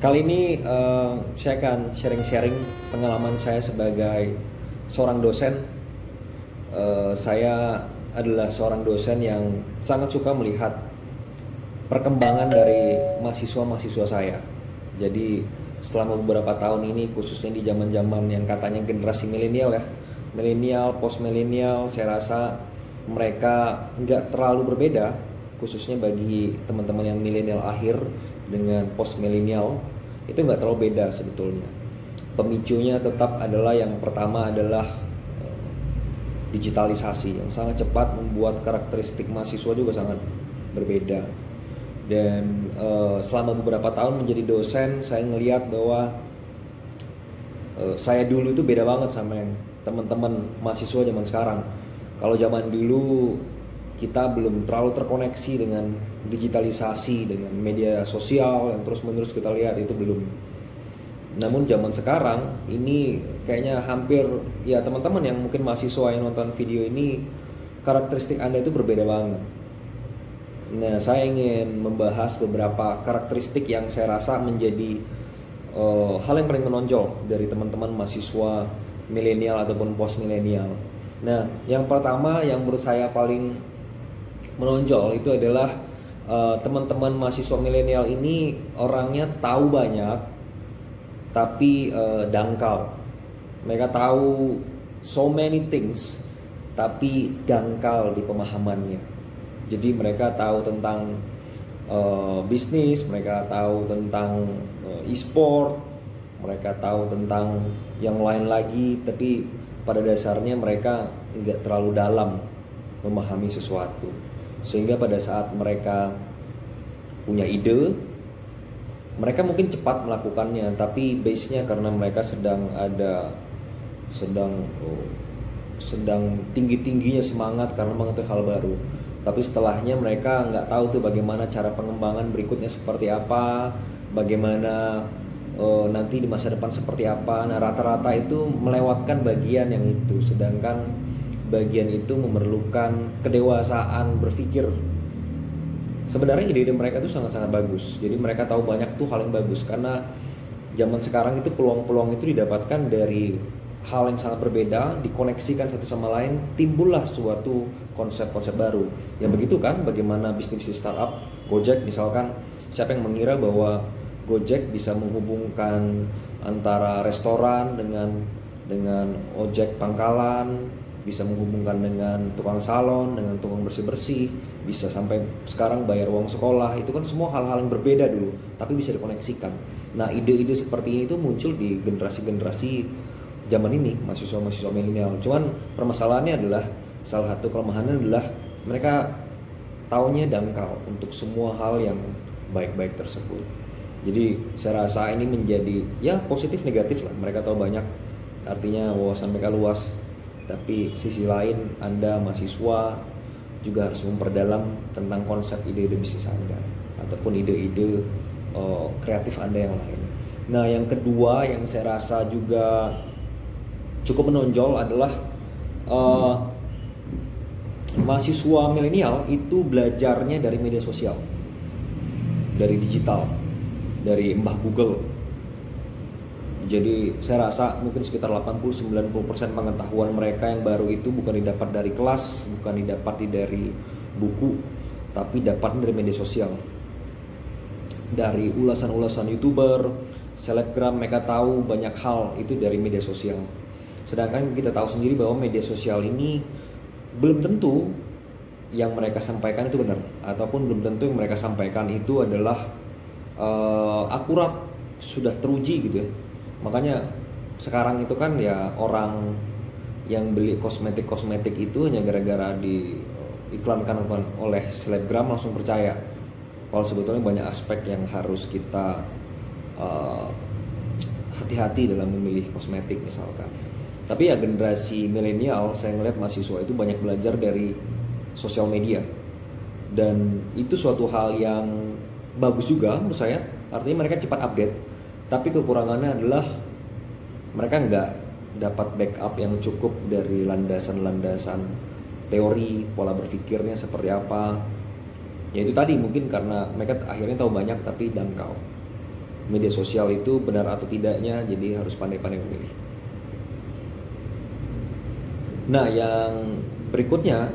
Kali ini eh, saya akan sharing-sharing pengalaman saya sebagai seorang dosen. Eh, saya adalah seorang dosen yang sangat suka melihat perkembangan dari mahasiswa-mahasiswa saya. Jadi selama beberapa tahun ini khususnya di zaman-zaman yang katanya generasi milenial ya, milenial, post milenial, saya rasa mereka nggak terlalu berbeda khususnya bagi teman-teman yang milenial akhir dengan post milenial itu nggak terlalu beda sebetulnya. Pemicunya tetap adalah yang pertama adalah eh, digitalisasi yang sangat cepat membuat karakteristik mahasiswa juga sangat berbeda. Dan uh, selama beberapa tahun menjadi dosen saya ngelihat bahwa uh, saya dulu itu beda banget sama yang teman-teman mahasiswa zaman sekarang. Kalau zaman dulu kita belum terlalu terkoneksi dengan digitalisasi dengan media sosial yang terus menerus kita lihat itu belum. Namun zaman sekarang ini kayaknya hampir ya teman-teman yang mungkin mahasiswa yang nonton video ini karakteristik anda itu berbeda banget. Nah saya ingin membahas beberapa karakteristik yang saya rasa menjadi uh, hal yang paling menonjol dari teman-teman mahasiswa milenial ataupun post milenial nah yang pertama yang menurut saya paling menonjol itu adalah uh, teman-teman mahasiswa milenial ini orangnya tahu banyak tapi uh, dangkal. Mereka tahu so many things tapi dangkal di pemahamannya. Jadi mereka tahu tentang uh, bisnis, mereka tahu tentang uh, e-sport, mereka tahu tentang yang lain lagi, tapi pada dasarnya mereka nggak terlalu dalam memahami sesuatu sehingga pada saat mereka punya ide mereka mungkin cepat melakukannya tapi base nya karena mereka sedang ada sedang oh, sedang tinggi tingginya semangat karena mengetahui hal baru. Tapi setelahnya mereka nggak tahu tuh bagaimana cara pengembangan berikutnya seperti apa bagaimana oh, nanti di masa depan seperti apa. Nah rata-rata itu melewatkan bagian yang itu. Sedangkan bagian itu memerlukan kedewasaan berpikir. Sebenarnya ide-ide mereka itu sangat-sangat bagus. Jadi mereka tahu banyak tuh hal yang bagus. Karena zaman sekarang itu peluang-peluang itu didapatkan dari hal yang sangat berbeda dikoneksikan satu sama lain timbullah suatu konsep-konsep baru. Ya begitu kan? Bagaimana bisnis startup? Gojek misalkan siapa yang mengira bahwa Gojek bisa menghubungkan antara restoran dengan dengan ojek pangkalan bisa menghubungkan dengan tukang salon, dengan tukang bersih-bersih, bisa sampai sekarang bayar uang sekolah, itu kan semua hal-hal yang berbeda dulu, tapi bisa dikoneksikan. Nah, ide-ide seperti ini itu muncul di generasi-generasi zaman ini, mahasiswa-mahasiswa milenial. Cuman permasalahannya adalah salah satu kelemahannya adalah mereka taunya dangkal untuk semua hal yang baik-baik tersebut. Jadi saya rasa ini menjadi ya positif negatif lah. Mereka tahu banyak, artinya wawasan mereka luas, tapi sisi lain Anda mahasiswa juga harus memperdalam tentang konsep ide-ide bisnis Anda ataupun ide-ide uh, kreatif Anda yang lain. Nah, yang kedua yang saya rasa juga cukup menonjol adalah uh, mahasiswa milenial itu belajarnya dari media sosial, dari digital, dari mbah Google, jadi saya rasa mungkin sekitar 80-90% pengetahuan mereka yang baru itu bukan didapat dari kelas, bukan didapat dari buku, tapi dapat dari media sosial. Dari ulasan-ulasan youtuber, selebgram mereka tahu banyak hal itu dari media sosial. Sedangkan kita tahu sendiri bahwa media sosial ini belum tentu yang mereka sampaikan itu benar ataupun belum tentu yang mereka sampaikan itu adalah uh, akurat sudah teruji gitu ya makanya sekarang itu kan ya orang yang beli kosmetik-kosmetik itu hanya gara-gara diiklankan oleh selebgram langsung percaya. Kalau sebetulnya banyak aspek yang harus kita uh, hati-hati dalam memilih kosmetik misalkan. Tapi ya generasi milenial saya ngeliat mahasiswa itu banyak belajar dari sosial media. Dan itu suatu hal yang bagus juga menurut saya. Artinya mereka cepat update tapi kekurangannya adalah mereka nggak dapat backup yang cukup dari landasan-landasan teori pola berpikirnya seperti apa. Ya itu tadi mungkin karena mereka akhirnya tahu banyak tapi dangkal. Media sosial itu benar atau tidaknya jadi harus pandai-pandai memilih. Nah yang berikutnya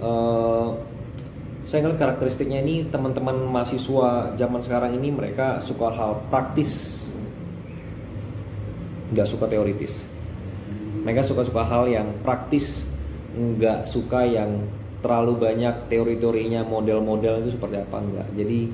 uh, saya ngeliat karakteristiknya ini teman-teman mahasiswa zaman sekarang ini mereka suka hal praktis nggak suka teoritis. Mereka suka-suka hal yang praktis nggak suka yang terlalu banyak teori-teorinya model-model itu seperti apa enggak jadi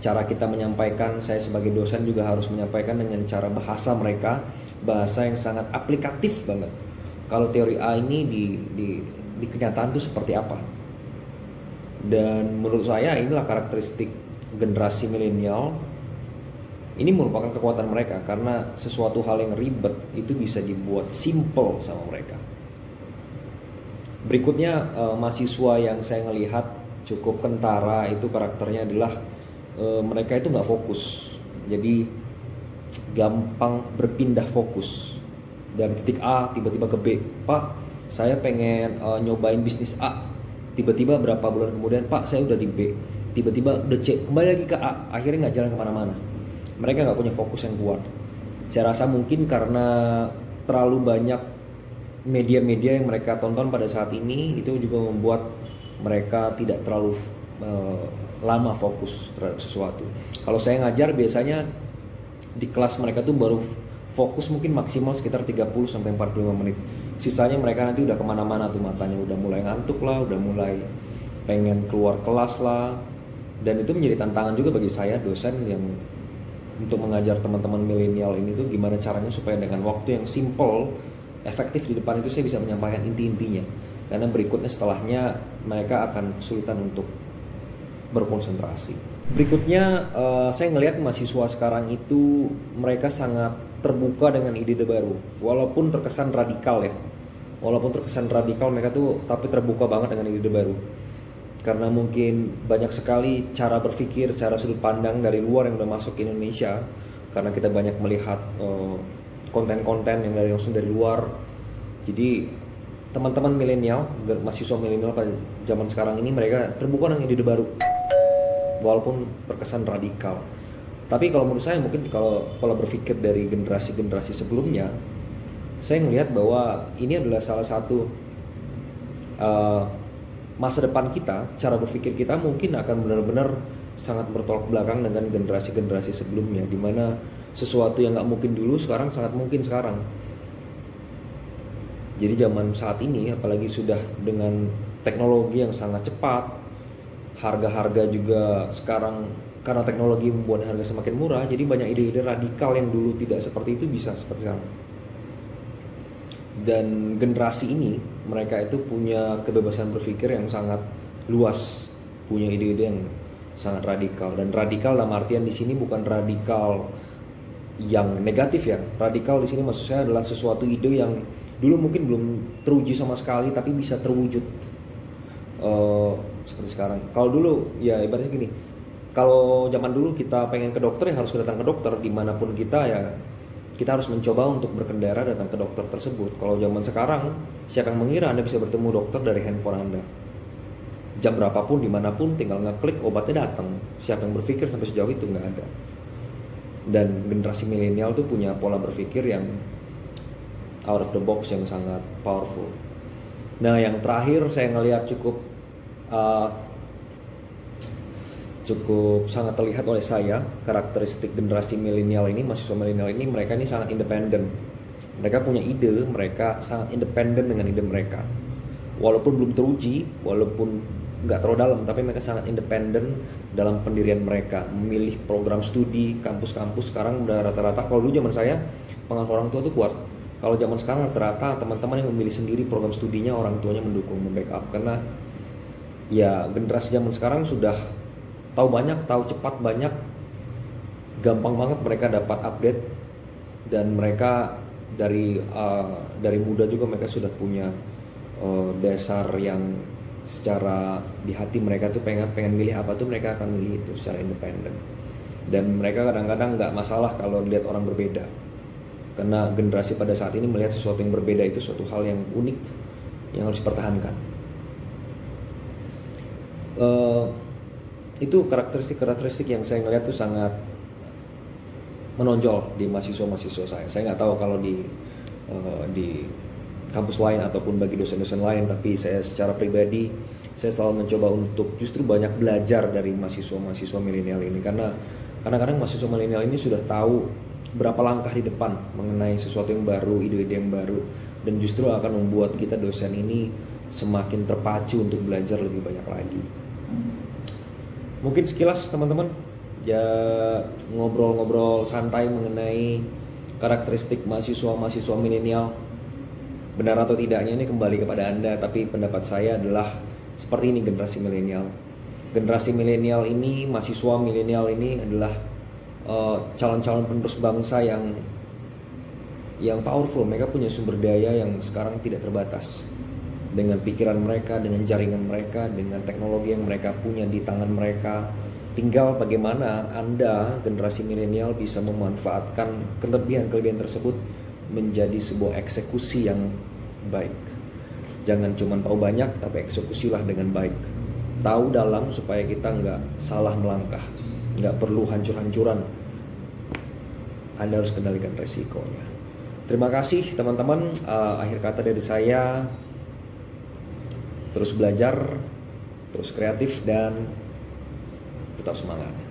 cara kita menyampaikan saya sebagai dosen juga harus menyampaikan dengan cara bahasa mereka bahasa yang sangat aplikatif banget. Kalau teori A ini di di, di kenyataan itu seperti apa? Dan menurut saya inilah karakteristik generasi milenial ini merupakan kekuatan mereka karena sesuatu hal yang ribet itu bisa dibuat simple sama mereka Berikutnya uh, mahasiswa yang saya ngelihat cukup kentara itu karakternya adalah uh, mereka itu nggak fokus. Jadi gampang berpindah fokus dari titik A tiba-tiba ke B. Pak, saya pengen uh, nyobain bisnis A. Tiba-tiba berapa bulan kemudian, Pak, saya udah di B. Tiba-tiba udah C, kembali lagi ke A. Akhirnya nggak jalan ke mana-mana. Mereka nggak punya fokus yang kuat. Saya rasa mungkin karena terlalu banyak media-media yang mereka tonton pada saat ini itu juga membuat mereka tidak terlalu uh, lama fokus terhadap sesuatu. Kalau saya ngajar biasanya di kelas mereka tuh baru fokus mungkin maksimal sekitar 30 sampai 45 menit. Sisanya mereka nanti udah ke mana-mana tuh matanya udah mulai ngantuk lah, udah mulai pengen keluar kelas lah. Dan itu menjadi tantangan juga bagi saya dosen yang untuk mengajar teman-teman milenial ini tuh gimana caranya supaya dengan waktu yang simple efektif di depan itu saya bisa menyampaikan inti-intinya karena berikutnya setelahnya mereka akan kesulitan untuk berkonsentrasi. Berikutnya uh, saya ngelihat mahasiswa sekarang itu mereka sangat terbuka dengan ide-ide baru walaupun terkesan radikal ya. Walaupun terkesan radikal mereka tuh tapi terbuka banget dengan ide-ide baru. Karena mungkin banyak sekali cara berpikir, cara sudut pandang dari luar yang udah masuk ke Indonesia. Karena kita banyak melihat uh, konten-konten yang dari langsung dari luar. Jadi teman-teman milenial mahasiswa milenial pada zaman sekarang ini mereka terbuka dengan ide baru. Walaupun berkesan radikal. Tapi kalau menurut saya mungkin kalau kalau berpikir dari generasi-generasi sebelumnya saya melihat bahwa ini adalah salah satu uh, masa depan kita cara berpikir kita mungkin akan benar-benar sangat bertolak belakang dengan generasi-generasi sebelumnya di mana sesuatu yang nggak mungkin dulu sekarang sangat mungkin sekarang. Jadi zaman saat ini apalagi sudah dengan teknologi yang sangat cepat harga-harga juga sekarang karena teknologi membuat harga semakin murah jadi banyak ide-ide radikal yang dulu tidak seperti itu bisa seperti sekarang dan generasi ini mereka itu punya kebebasan berpikir yang sangat luas punya ide-ide yang sangat radikal. Dan radikal dalam artian di sini bukan radikal yang negatif ya. Radikal di sini maksud saya adalah sesuatu ide yang dulu mungkin belum teruji sama sekali tapi bisa terwujud uh, seperti sekarang. Kalau dulu ya ibaratnya gini kalau zaman dulu kita pengen ke dokter ya harus datang ke dokter. Di mana pun kita ya kita harus mencoba untuk berkendara datang ke dokter tersebut. Kalau zaman sekarang siapa yang mengira anda bisa bertemu dokter dari handphone anda? Jam berapapun di mana pun tinggal ngeklik obatnya datang. Siapa yang berpikir sampai sejauh itu nggak ada. Dan generasi milenial tuh punya pola berpikir yang out of the box yang sangat powerful. Nah, yang terakhir saya ngelihat cukup uh, cukup sangat terlihat oleh saya karakteristik generasi milenial ini, mahasiswa milenial ini mereka ini sangat independen. Mereka punya ide, mereka sangat independen dengan ide mereka. Walaupun belum teruji, walaupun nggak terlalu dalam tapi mereka sangat independen dalam pendirian mereka memilih program studi kampus-kampus sekarang udah rata-rata kalau dulu zaman saya pengaruh orang tua tuh kuat kalau zaman sekarang rata-rata teman-teman yang memilih sendiri program studinya orang tuanya mendukung membackup karena ya generasi zaman sekarang sudah tahu banyak tahu cepat banyak gampang banget mereka dapat update. Dan mereka dari uh, dari muda juga mereka sudah punya uh, dasar yang secara di hati mereka tuh pengen pengen milih apa tuh mereka akan milih itu secara independen. Dan mereka kadang-kadang nggak masalah kalau lihat orang berbeda. Karena generasi pada saat ini melihat sesuatu yang berbeda itu suatu hal yang unik yang harus dipertahankan. Uh, itu karakteristik-karakteristik yang saya ngeliat tuh sangat menonjol di mahasiswa-mahasiswa saya. Saya nggak tahu kalau di uh, di kampus lain ataupun bagi dosen-dosen lain, tapi saya secara pribadi saya selalu mencoba untuk justru banyak belajar dari mahasiswa-mahasiswa milenial ini karena kadang-kadang mahasiswa milenial ini sudah tahu berapa langkah di depan mengenai sesuatu yang baru, ide-ide yang baru dan justru akan membuat kita dosen ini semakin terpacu untuk belajar lebih banyak lagi. Mungkin sekilas teman-teman ya ngobrol-ngobrol santai mengenai karakteristik mahasiswa-mahasiswa milenial. Benar atau tidaknya ini kembali kepada Anda, tapi pendapat saya adalah seperti ini generasi milenial. Generasi milenial ini, mahasiswa milenial ini adalah calon uh, calon-calon penerus bangsa yang yang powerful. Mereka punya sumber daya yang sekarang tidak terbatas. Dengan pikiran mereka, dengan jaringan mereka, dengan teknologi yang mereka punya di tangan mereka. Tinggal bagaimana Anda, generasi milenial, bisa memanfaatkan kelebihan-kelebihan tersebut menjadi sebuah eksekusi yang baik. Jangan cuma tahu banyak, tapi eksekusilah dengan baik. Tahu dalam supaya kita nggak salah melangkah, nggak perlu hancur-hancuran. Anda harus kendalikan resikonya. Terima kasih teman-teman. Uh, akhir kata dari saya, terus belajar, terus kreatif dan tetap semangat.